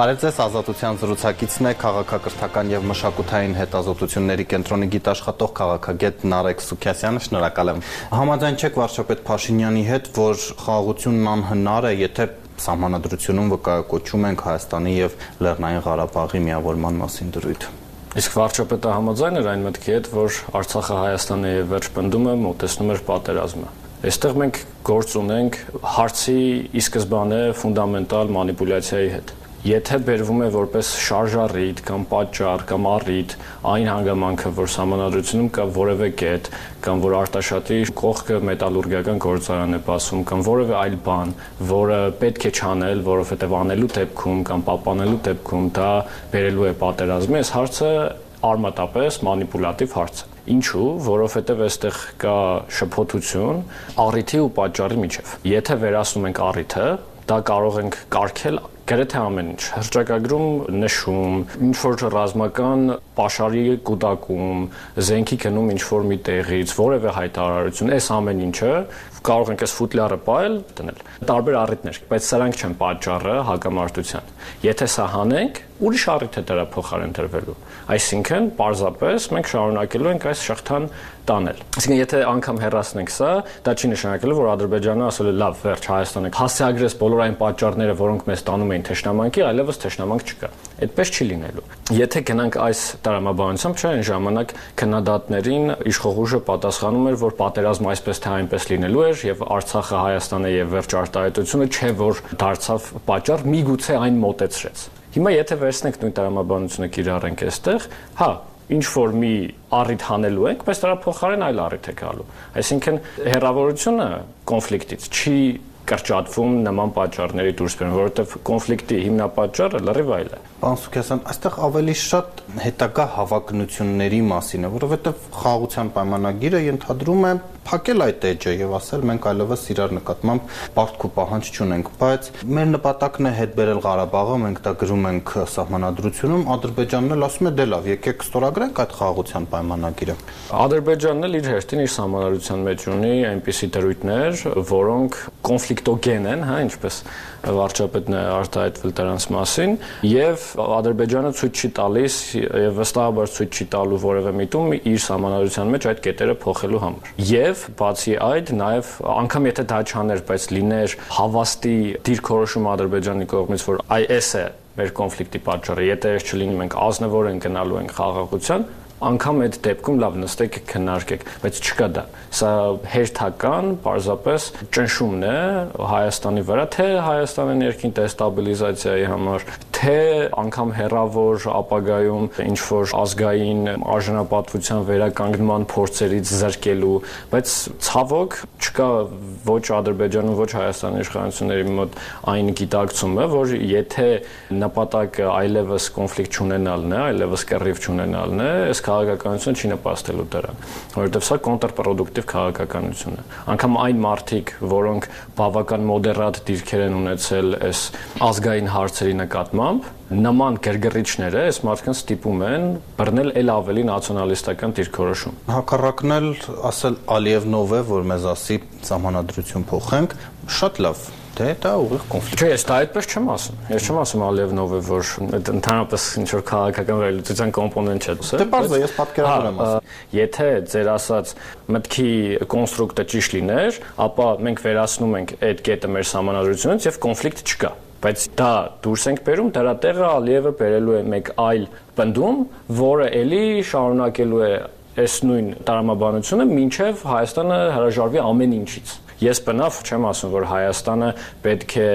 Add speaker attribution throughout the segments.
Speaker 1: Բարև ձեզ, Ազատության զրուցակիցն է քաղաքակրթական եւ մշակութային հետազոտությունների կենտրոնի գիտաշխատող քաղաքագետ Նարեկ Սուքյասյանը, շնորհակալ եմ։ Համաձայն չեք վարչապետ Փաշինյանի հետ, որ խաղաղությունն անհնար է, եթե սահմանադրությունում վկայակոչում ենք Հայաստանի եւ Լեռնային Ղարաբաղի միավորման մասին դրույթ։
Speaker 2: Իսկ վարչապետը համաձայն էր այն մտքի հետ, որ Արցախը Հայաստանի եւ վերջ պնդումը մոտեցնում էր պատերազմը։ Այստեղ մենք գործ ունենք հարցի ի սկզբանե ֆունդամենտալ մանիպուլյացիայի հետ եթե բերվում է որպես շարժառիթ կամ պատճառ կամ առիթ այն հանգամանքը, որ համանadrությունում կա որևէ կետ կամ որ արտաշատի կողքը մետալուրգիական գործարան է բացում կամ որևէ այլ բան, որը պետք է չանել, որովհետև անելու դեպքում կամ պահպանելու դեպքում դա բերելու է պատերազմի, այս հարցը արմատապես մանիպուլատիվ հարց է։ Ինչու, որովհետև այստեղ կա շփոթություն առիթի ու պատճառի միջև։ Եթե վերացնում ենք առիթը, դա կարող ենք կարգել գրեթե ամեն ինչ հրճակագրում նշում ինչ որ ռազմական pašարի կուտակում զենքի գնում ինչ որ մի տեղից որևէ հայտարարություն այս ամեն ինչը կարող ենք այս ֆուտլյարը ողել դնել տարբեր առիթներ բայց սրանք չեն պատճառը հակամարտության եթե սա հանենք ուրիշ առիթ է դրա փոխարեն դրվելու այսինքն պարզապես մենք շարունակելու ենք այս շղթան տանել այսինքն եթե անգամ հեռացնենք սա դա չի նշանակելու որ ադրբեջանը ասել է լավ վերջ հայաստանը հասցեագրես բոլոր այն պատճառները որոնք մեզ տանում էին թշնամանքի այլևս թշնամանք չկա այդպես չի լինելու եթե գնանք այս տրամաբանությամբ չէ այն ժամանակ քննադատներին իշխող ուժը պատասխանում էր որ պատերազմը այսպես թե այնպես լինելու էր եւ Արցախը Հայաստանը եւ վերջ արտահայտությունը չէ որ դարձավ պատճառ միգուցե այն մոտեցրեց Հիմա եթե վերցնենք նույն տրամաբանությունը կիրառենք այստեղ, հա, ինչ որ մի առիթ հանելու ենք, բայց դրա փոխարեն այլ առիթ է գալու։ Այսինքն հերավորությունը կոնֆլիկտից չի կրճատվում նման պատճառների դուրս բերում, որովհետև կոնֆլիկտի հիմնապատճառը լրիվ այլ է։
Speaker 1: Պարոն Սուքյասյան, այստեղ ավելի շատ հետագա հավակնությունների մասին է, որովհետև խաղաղության պայմանագիրը ընդհանրում է փակել այդ էջը եւ ասել մենք այլևս իրար նկատմամբ բարդք ու պահանջ չունենք, բայց մեր նպատակն է հետ բերել Ղարաբաղը, մենք դա գրում ենք սահմանադրությունում, Ադրբեջանն էլ ասում է դե լավ, եկեք ստորագրենք այդ խաղաղության պայմանագիրը։
Speaker 2: Ադրբեջանն էլ իր հերթին իր սահմանադրության մեջ ունի այնպիսի դրույթներ, որոնք կոնֆլիկտոգեն են, հա, ինչպես վարչապետն է արտահայտվել դրանց մասին եւ Ադրբեջանը ցույց չի տալիս եւ վստահաբար ցույց չի տալու որևէ միտում իր համանadrության մեջ այդ կետերը փոխելու համար։ Եվ բացի այդ նաեւ անգամ եթե դա չաներ, բայց լիներ հավաստի դիրքորոշում Ադրբեջանի կողմից, որ այս է մեր կոնֆլիկտի պատճառը, եթե այս չլինի մենք ազնվորեն գնալու ենք խաղաղության, անգամ այդ դեպքում լավ նստեք քննարկեք, բայց չկա դա։ Սա հերթական, պարզապես ճնշումն է Հայաստանի վրա, թե Հայաստանի ներքին դեստաբիլիզացիայի համար, թե անգամ հերավոր ապագայում ինչ որ ազգային արժանապատվության վերականգնման փորձերից զրկելու, բայց ցավոք չկա ոչ Ադրբեջանում, ոչ Հայաստանի իշխանությունների մոտ այն գիտակցումը, որ եթե նպատակը այլևս կոնֆլիկտ չունենալն է, այլևս կռիվ չունենալն է, այս քաղաքականությունը չի նպաստելու դրան, որովհետև սա կոնտրպրոդուկտիվ քաղաքականություն է։ Անկամ այն մարտիկ, որոնք բավական մոդերատ դիրքեր են ունեցել այս ազգային հարցերի նկատմամբ, նման գրգռիչները այս մարդկանց ստիպում են բռնել ել ավելի նացիոնալիստական դիրքորոշում։
Speaker 1: Հակառակն էլ ասել Ալիևնով է, որ մեզ ասի սահմանադրություն փոխենք, շատ լավ թե դա ուղիղ կոնֆլիկտ։
Speaker 2: Չէ, ես դա այդպես չեմ ասում։ Ես չեմ ասում Ալիևնով է, որ ընդհանրապես ինչ որ քաղաքական վերլուծության կոմպոնենտ չէ։
Speaker 1: Դե բարձր ես պատկերացնում եմ
Speaker 2: ասում։ Եթե ձեր ասած մտքի կոնստրուկտը ճիշտ լիներ, ապա մենք վերացնում ենք այդ կետը մեր համանadrությունից եւ կոնֆլիկտ չկա բայց դա դուրս ենք բերում դրա տեղը Ալիևը բերելու է մեկ այլ բնդում, որը ելի շարունակելու է այս նույն տարամաբանությունը, ինչև Հայաստանը հրաժարվի ամեն ինչից։ Ես բնավ չեմ ասում, որ Հայաստանը պետք է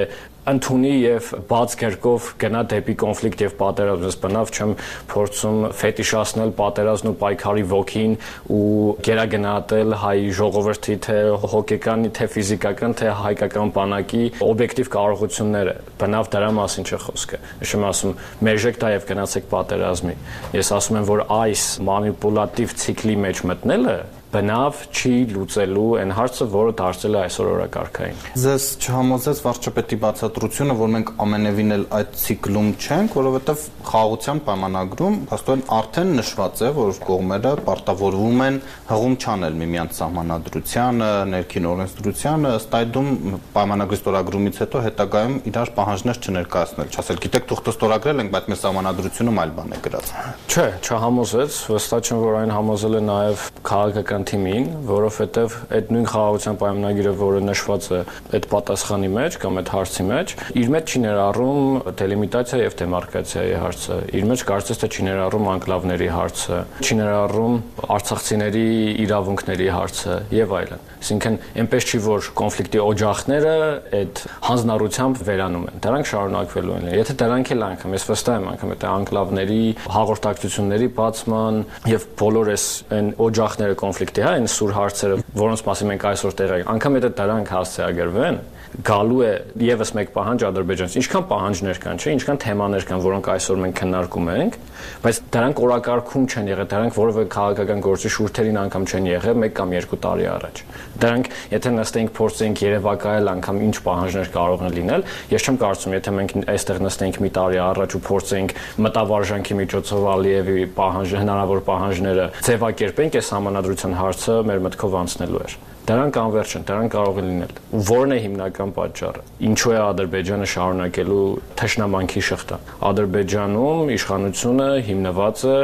Speaker 2: ընդունի եւ բաց կերկով գնա դեպի կոնֆլիկտ եւ պատերազմ։ Ես բնավ չեմ փորձում ֆետիշացնել պատերազմն ու պայքարի ոգին ու գերագնահատել հայ ժողովրդի թե հոգեկանի, թե ֆիզիկական, թե հայկական բանակի օբյեկտիվ կարողությունները։ Բնավ դրա մասին չէ խոսքը։ Ես եմ ասում, մերժեք դա եւ գնացեք պատերազմի։ Ես ասում եմ, որ այս մանիպուլատիվ ցիկլի մեջ մտնելը բնավ չի լուծելու այն հարցը, որը դարձել է այսօր օրակարգային։
Speaker 1: Ձեզ չհամոզեց վարչապետի բացատրությունը, որ մենք ամենևին էլ այդ ցիկլում չենք, որովհետև խաղաղության պայմանագրում հաստատեն արդեն նշված է, որ կողմերը պարտավորվում են հղում չանել միմյանց սահմանադրությանը, ներքին օրենսդրությանը, ըստ այդում պայմանագրի ստորագրումից հետո հետագայում իրար պահանջներ չներկայացնել, չասել, գիտեք, թուղթը ստորագրել ենք, բայց մեր սահմանադրությունում այլ բան է գրած։
Speaker 2: Չէ, չհամոզեց, վստահ չեմ, որ այն համոզել է նաև քաղաքական թիմին, որովհետև այդ նույն խաղաղության պայմանագիրը, որը նշված է այդ պատասխանի մեջ կամ այդ հարցի մեջ, իր մեջ չի ներառում դելիմիտացիա եւ դեմարկացիայի հարցը։ Իր մեջ կարծես թե չի ներառում անկլավների հարցը, չի ներառում արցախցիների իրավունքների հարցը եւ այլն։ Այսինքն, այնպես չի որ կոնֆլիկտի օջախները այդ հանձնառությամբ վերանում են։ Դրանք շարունակվելու են։ Եթե դրանք էլ անգամ, ես վստահ եմ անգամ այդ անկլավների հաղորդակցությունների բացման եւ բոլոր այս այն օջախները կոնֆլիկտի, հա, այն սուր հարցերը, որոնց մասին մենք այսօր տեղյակ, անգամ եթե դրանք հասցեագրվեն, գալու է եւս մեկ պահանջ Ադրբեջանից։ Ինչքան պահանջներ կան, չէ՞, ինչքան թեմաներ կան, որոնք այսօր մենք քննարկում ենք, բայց դրանք օրակարգում չեն եղել, դրանք որևէ քաղաքական գործի շուրթերին անգամ չեն եղել 1 կամ 2 տարի առաջ։ Դրանք, եթե նստենք փորձենք երևակայել անգամ ինչ պահանջներ կարող են լինել, ես չեմ կարծում, եթե մենք այստեղ նստենք մի տարի առաջ ու փորձենք մտավարժանքի միջոցով Ալիևի պահանջ հնարավոր պահանջները ձևակերպենք, այս համանadrության հարցը մեր մտքով անցնելու էր։ Դրանք անverջ են, դրանք կարող են լինել։ Որն է հիմնական պատճառը։ Ինչու է Ադրբեջանը շարունակելու թշնամանքի շղթա։ Ադրբեջանում իշխանությունը հիմնված է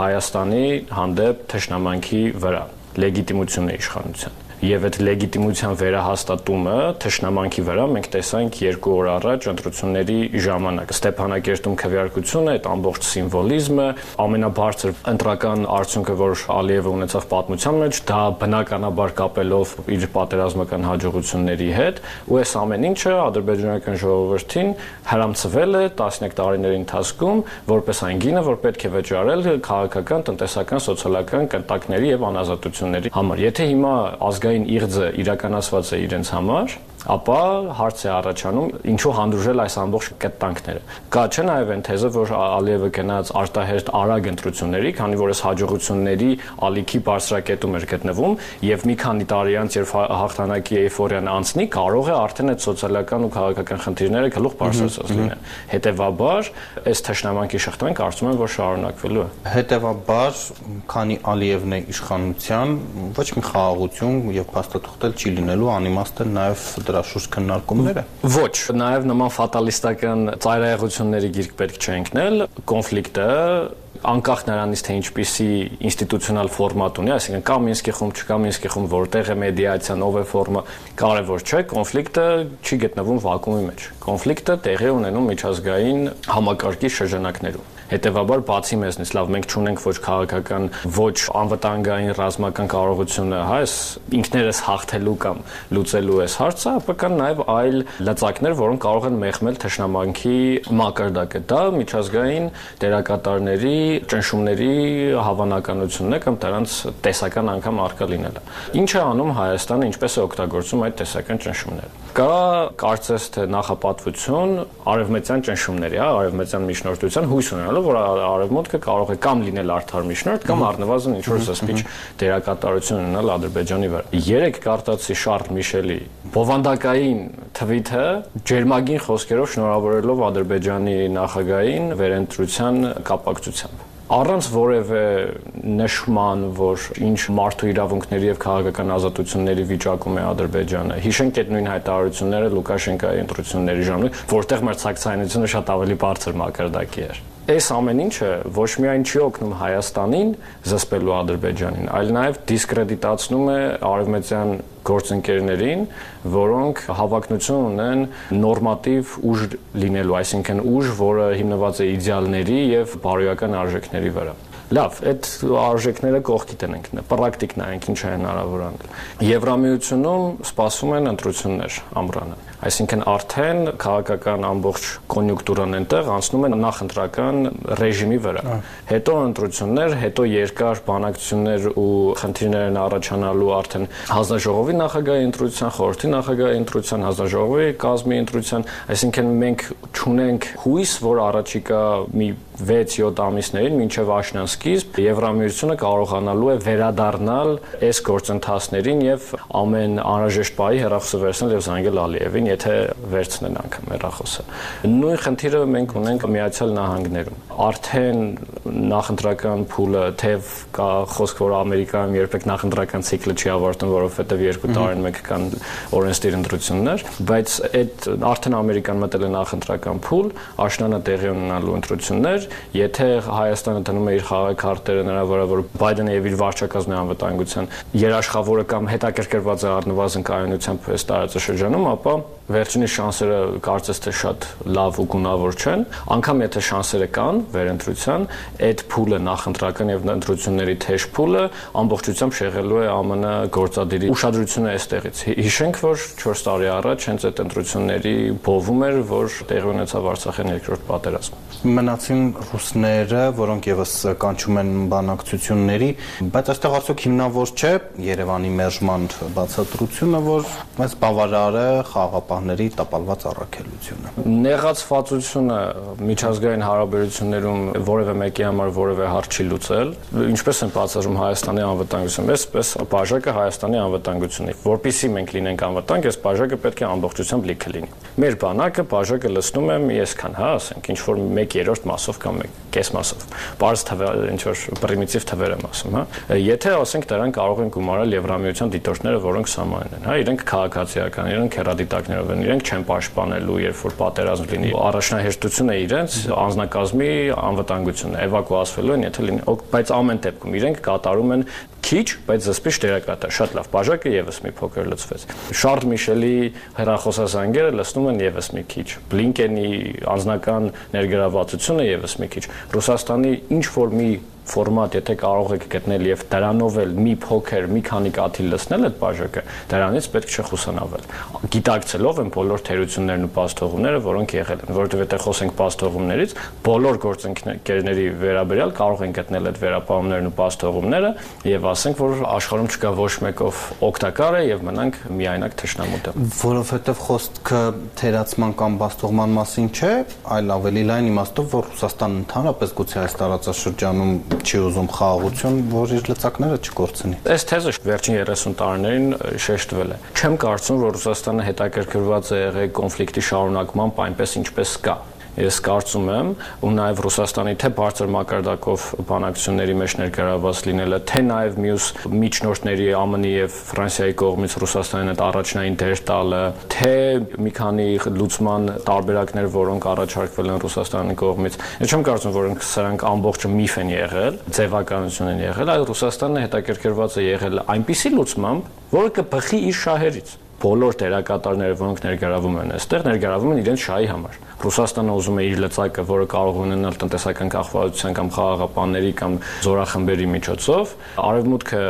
Speaker 2: Հայաստանի հանդեպ թշնամանքի վրա, լեգիտիմություն է իշխանության եւ այդ լեգիտիմության վերահաստատումը թշնամանքի վրա մենք տեսանք երկու օր առաջ ընտրությունների ժամանակ Ստեփանակերտում քվեարկությունը, այդ ամբողջ սիմվոլիզմը, ամենաբարձր ընտրական արդյունքը, որ Ալիևը ունեցավ պատմության մեջ, դա բնականաբար կապելով իր պատերազմական հաջողությունների հետ, ու այս ամեն ինչը ադրբեջանական ժողովրդին հрамցվել է 11 տարիների ընթացքում որպես այն գինը, որ պետք է վճարել քաղաքական, տնտեսական, սոցիալական կտակների եւ անազատությունների համար։ Եթե հիմա ազգային ազգային իղձը իրականացված է իրենց համար, ապա հարց է առաջանում ինչու հանդուրժել այս ամբողջ կտանքները։ Կա չէ նաև այն թեզը, որ Ալիևը գնաց արտահերտ արագ ընտրությունների, քանի որ այս հաջողությունների ալիքի բարձրակետում էր գտնվում եւ մի քանի տարի անց երբ հաղթանակի էйֆորիան անցնի, կարող է արդեն այդ սոցիալական ու քաղաքական խնդիրները գլուխ բարձրացած լինեն։ Հետևաբար, այս թշնամանքի շղթան կարծում եմ, որ շարունակվելու է։
Speaker 1: Հետևաբար, քանի Ալիևն է իշխանության, ոչ մի խաղաղություն եւ փաստաթուղթել չի լինելու անիմաստ է նաեւ դրա շուրջ քննարկումները։
Speaker 2: Ոչ, նաև նման ֆատալիստական ծայրահեղությունների գիրք պետք չէ ընկնել։ Կոնֆլիկտը անկախ նրանից թե ինչպիսի ինստիտուցիոնալ ֆորմատ ունի, այսինքն կա Մինսկի խումբ, չկա Մինսկի խումբ, որտեղ է մեդիացիան, ով է ֆորմը, կարևոր չէ, կոնֆլիկտը չի գտնվում վակուումի մեջ։ Կոնֆլիկտը տեղի ունենում միջազգային համակարգի շրջանակներում։ Հետևաբար բացի մեզնից լավ մենք չունենք ոչ քաղաքական, ոչ անվտանգային ռազմական կարողությունը, հա, այս ինքներս հաղթելու կամ լուծելու այս հարցը, ապա կան նաև այլ լծակներ, որոնք կարող են մեղմել թշնամանքի մակարդակը։ Դա միջազգային դերակատարների ճնշումների հավանականությունն է կամ դրանց տեսական անգամ արկա լինելը։ Ինչ է անում Հայաստանը, ինչպես է օգտագործում այդ տեսական ճնշումները։ Կա կարծես թե նախապատվություն արևմտյան ճնշումների, հա, արևմտյան միջնորդության հույս դառնալու, որ արևմուտքը կարող է կամ լինել արդար միջնորդ, կամ առնվազն ինչ որ զսպիչ դերակատարություն ունենալ Ադրբեջանի վրա։ Երեք կարտացի Շարլ Միշելի բովանդակային թվիթը ջերմագին խոսքերով շնորհավորելով Ադրբեջանի նախագահին վերընտրության կապակցությամբ առանց որևէ նշման, որ ինչ մարդու իրավունքների եւ քաղաքական ազատությունների վիճակում է Ադրբեջանը։ Հիշենք այդ նույն հայտարարությունները Լուկաշենկայի ընտրությունների ժամանակ, որտեղ մեր ցակցայնությունը շատ ավելի բարձր մակարդակի էր այս ամեն ինչը ոչ միայն չի օգնում Հայաստանին զսպելու Ադրբեջանին, այլ նաև դիսկրեդիտացնում է արևմտյան գործընկերներին, որոնք հավակնություն ունեն նորմատիվ ուժ լինելու, այսինքն ուժ, որը հիմնված է իդեալների եւ բարոյական արժեքների վրա։ Լավ, այդ արժեքները կողքի տնենք, պրակտիկ նայենք ինչ է հնարավոր անել։ Եվրամիությունում սպասում են ընտրություններ ամռանը։ Այսինքն արդեն քաղաքական ամբողջ կոնյունկտուրան այնտեղ անցնում է նախընտրական ռեժիմի վրա։ Հետո ընտրություններ, հետո երկար բանակցություններ ու խնդիրներ են առաջանալու արդեն հանձնաժողովի նախագահի ընտրության, խորհրդի նախագահի ընտրության, հանձնաժողովի կազմի ընտրության, այսինքն մենք ճունենք հույս, որ առաջիկա մի 6-7 ամիսներին մինչև աշնան սկիզբ Եվրամիությունը կարողանալու է վերադառնալ այս գործընթացներին եւ ամեն անհրաժեշտ բայի հերախոսը վերցնել եւ զանգել Ալիևին, եթե վերցնեն անգամ հերախոսը։ Նույն խնդիրը մենք ունենք Միացյալ Նահանգներում։ Արդեն նախընտրական փուլը թեև կա խոսք, որ Ամերիկայում երբեք նախընտրական ցիկլը չի ավարտվում, որովհետեւ երկու տարին մեկ կան օրենսդիր ընտրություններ, բայց այդ արդեն Ամերիկան մտել է նախընտրական փուլ, աշնանը տեղի ունենալու ընտրություններ, եթե Հայաստանը դնում է իր խաղակարտերը նրա վրա, որ Բայդենը եւ իր վարչակազմի անվտանգության երաշխավորը կամ հետաքրքրված է առնվազն կայունությամբ այս տարածաշրջանում, ապա վերջինի շանսերը կարծես թե շատ լավ ու գունավոր չեն, անկամ եթե շանսերը կան վերընտրության, այդ փուլը նախընտրական եւ ընտրությունների թեժ փուլը ամբողջությամբ շեղելու է ԱՄՆ գործադիրի ուշադրությունը այստեղից։ Հիշենք, որ 4 տարի առաջ հենց այդ ընտրությունների բովում էր, որ տեղի ունեցավ Արցախյան երկրորդ պատերազմը։
Speaker 1: Մնացին ռուսները, որոնք եւս կանչում են բանակցությունների, բայց այստեղ արդյոք հիմնավոր չէ Երևանի մերժման բացատրությունը, որ մեզ բավարար է խաղապահների տապալված առաքելությունը։
Speaker 2: Նեղացվածությունը միջազգային հարաբերություններում որևէ մեկի համար որևէ հարց չի լուծել, ինչպես են բացառում Հայաստանի անվտանգությունը, այսպես բաժակը Հայաստանի անվտանգությունն է։ Որpիսի մենք լինենք անվտանգ, այս բաժակը պետք է ամբողջությամբ լիքը լինի։ Մեր բանակը բաժակը լցնում է մի այսքան, հա, ասենք, ինչ որ 1/3 մասով կամ կես մասով։ Պարզ թվեր, ինչ որ պրիմիտիվ թվեր եմ ասում, հա։ Եթե ասենք դրան կարող են գումարել Եվրամիության դիտորդները, որոնք սահմանեն են, հա, իրենք քաղաքացիական, իրենք հերադիտակներով են, իրենք չեն պաշտպանելու, երբ որ պատերազմ լինի։ Առաջնահերթությունը իրենց անznակազմի անվտանգությունն է, էվակուացվելու են, եթե լինի, բայց ամեն դեպքում իրենք կատարում են քիչ, բայց զսպիչ դերակատար, շատ լավ։ Բաժակը եւս մի փոքր լցվեց։ Շարլ Միշելի հերախոսազանգերը լցնում են եւս մի քիչ։ Բլինկենի անձնական ներգրավվածությունը եւս մի քիչ։ Ռուսաստանի ինչ որ մի ֆորմատ, եթե կարող եք գտնել եւ դրանով էլ մի փոքր, մի քանի կաթիլ լցնել այդ բաժակը, դրանից պետք չէ խուսանավել։ Գիտակցելով են բոլոր թերություններն ու պաստողումները, որոնք եղել են, որովհետեւ եթե խոսենք պաստողումներից, բոլոր գործընկերների վերաբերյալ կարող են գտնել այդ վերապահումներն ու պաստողումները եւ ասենք, որ աշխարհում չկա ոչ մեկով օգտակար է եւ մնանք միայնակ թշնամուտը։
Speaker 1: Որովհետեւ խոսքը թերացման կամ պաստողման մասին չէ, այլ ավելի լայն իմաստով, որ Ռուսաստանը ընդհանրապես գուցե այս տարածաշրջանում չի ուզում խաղաղություն, որ իր լծակները չկորցնի։
Speaker 2: Այս թեզը վերջին 30 տարիներին շեշտվել է։ Չեմ կարծում, որ Ռուսաստանը հետաքրքրված է եղել կոնֆլիկտի շարունակմամբ այնպես ինչպես կա ես կարծում եմ ու նաև Ռուսաստանի թե բարձր մակարդակով բանակցությունների մեջ ներգրաված լինելը, թե նաև մյուս միջնորդների ԱՄՆ-ի եւ Ֆրանսիայի կողմից Ռուսաստանին այդ առաջնային դեր տալը, թե մի քանի լուծման տարբերակներ, որոնք առաջարկվել են Ռուսաստանի կողմից։ Ես չեմ կարծում, որ սրանք ամբողջը միֆ են եղել, ձևականություն են եղել, այլ Ռուսաստանը հետաքրքրված է եղել այնպիսի լուծմամբ, որը կբխի իր շահերից բոլոր դերակատարները, որոնք ներգրավում են այստեղ, ներգրավում են իրենց շահի համար։ Ռուսաստանը ուզում է իր լծակը, որը կարող ունենալ տնտեսական կախվածության կամ խաղաղապանների կամ զորախմբերի միջոցով, արևմուտքը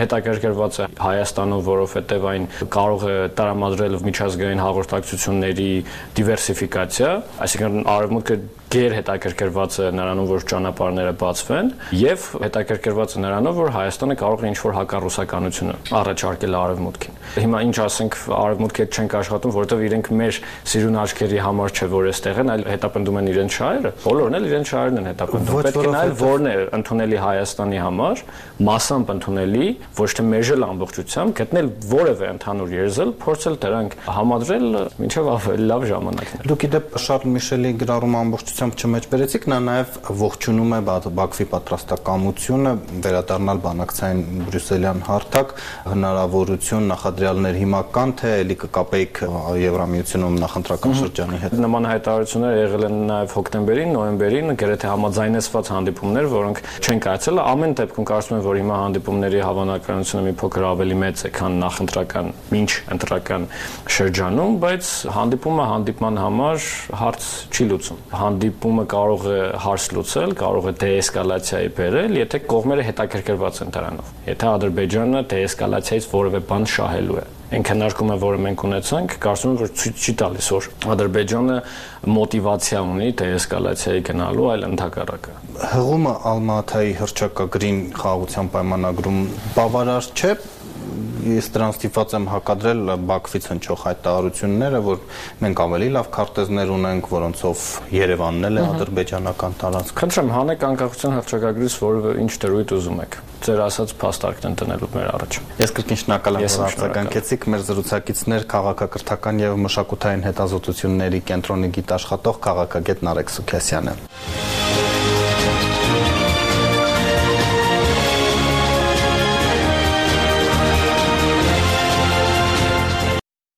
Speaker 2: հետաքրքրված է Հայաստանով, որովհետև այն կարող է տրամադրել միջազգային հաղորդակցությունների դիվերսիֆիկացիա, այսինքն արևմուտքը գեր հետաքրքրված է նրանով, որ ճանապարհները բացվեն եւ հետաքրքրված է նրանով, որ Հայաստանը կարող է ինչ-որ հակառուսականությունը առաջարկել արևմուտքին։ Հիմա ինչ ասենք, արևմուտքը չենք աշխատում, որովհետեւ իրենք մեր սիրուն աչքերի համար չէ, որ այստեղ են, այլ հետապնդում են իրենց շահերը։ Բոլորն էլ իրենց շահերն են հետապնդում։ Պետք է նայել որն է ընդունելի Հայաստանի համար, մասամբ ընդունելի, ոչ թե մեժել ամբողջությամբ, գտնել որևէ ընդհանուր երզել, փորձել դրանք համադրել մինչև ավելի լավ ժամանակներ։
Speaker 1: Դուք իդեպ Շարլ Միշելի գրառում ամբողջությամբ չմեջբերեցիք, նա նաև ողջունում է Բաքվի պատրաստակամությունը վերադառնալ բանակցային բրյուսելյան հարթակ, հնարավորություն նախադրյալներ հիմա կան, թե ելի կկապեիք Եվրամիությունում նախընտրական շրջանի հետ։
Speaker 2: Նման հայտարարություններ եղել են նաև հոկտեմբերին, նոյեմբերին, գրեթե համաձայնեցված հանդիպումներ, որոնք չեն կայացել։ Ամեն դեպքում կարծում եմ, որ հիմա հանդիպումների հավանականությունը մի փոքր ավելի մեծ է, քան նախընտրական, ոչ ընտրական շրջանում, բայց հանդիպումը հանդիպման համար հարց չի լուծում։ Հանդիպումը կարող է հարց լուծել, կարող է դեէսկալացիայի բերել, եթե կողմերը հետաքրքրված են դրանով։ Եթե Ադրբեջանը դեէսկալացիայից որևէ բան շահելու է այն քննարկումը, որը մենք ունեցանք, կարծում եմ, որ ցույց չի տալիս, որ Ադրբեջանը մոտիվացիա ունի դեեսկալացիայի գնալու, այլ ընդհակառակը։
Speaker 1: Հղումը Ալմաթայի հրճակագրին խաղաղության պայմանագրում բավարար չէ, ես դրան ստիպված եմ հակադրել Բաքվից հնչող հայտարարությունները, որ մենք ավելի լավ քարտեզներ ունենք, որոնցով Երևանն էլ է ադրբեջանական տարածք։
Speaker 2: Խնդրեմ, հանեք անկախության հռչակագրից որևէ ինչ դրույթ ուզում եք։ Ձեր ասած փաստարկն են տնելու մեր առաջ։
Speaker 1: Ես կրկին շնորհակալ եմ, որ արձագանքեցիք մեր զրուցակիցներ քաղաքակրթական եւ մշակութային հետազոտությունների կենտրոնի գիտաշխատող քաղաքագետ Նարեկ Սուքեսյանը։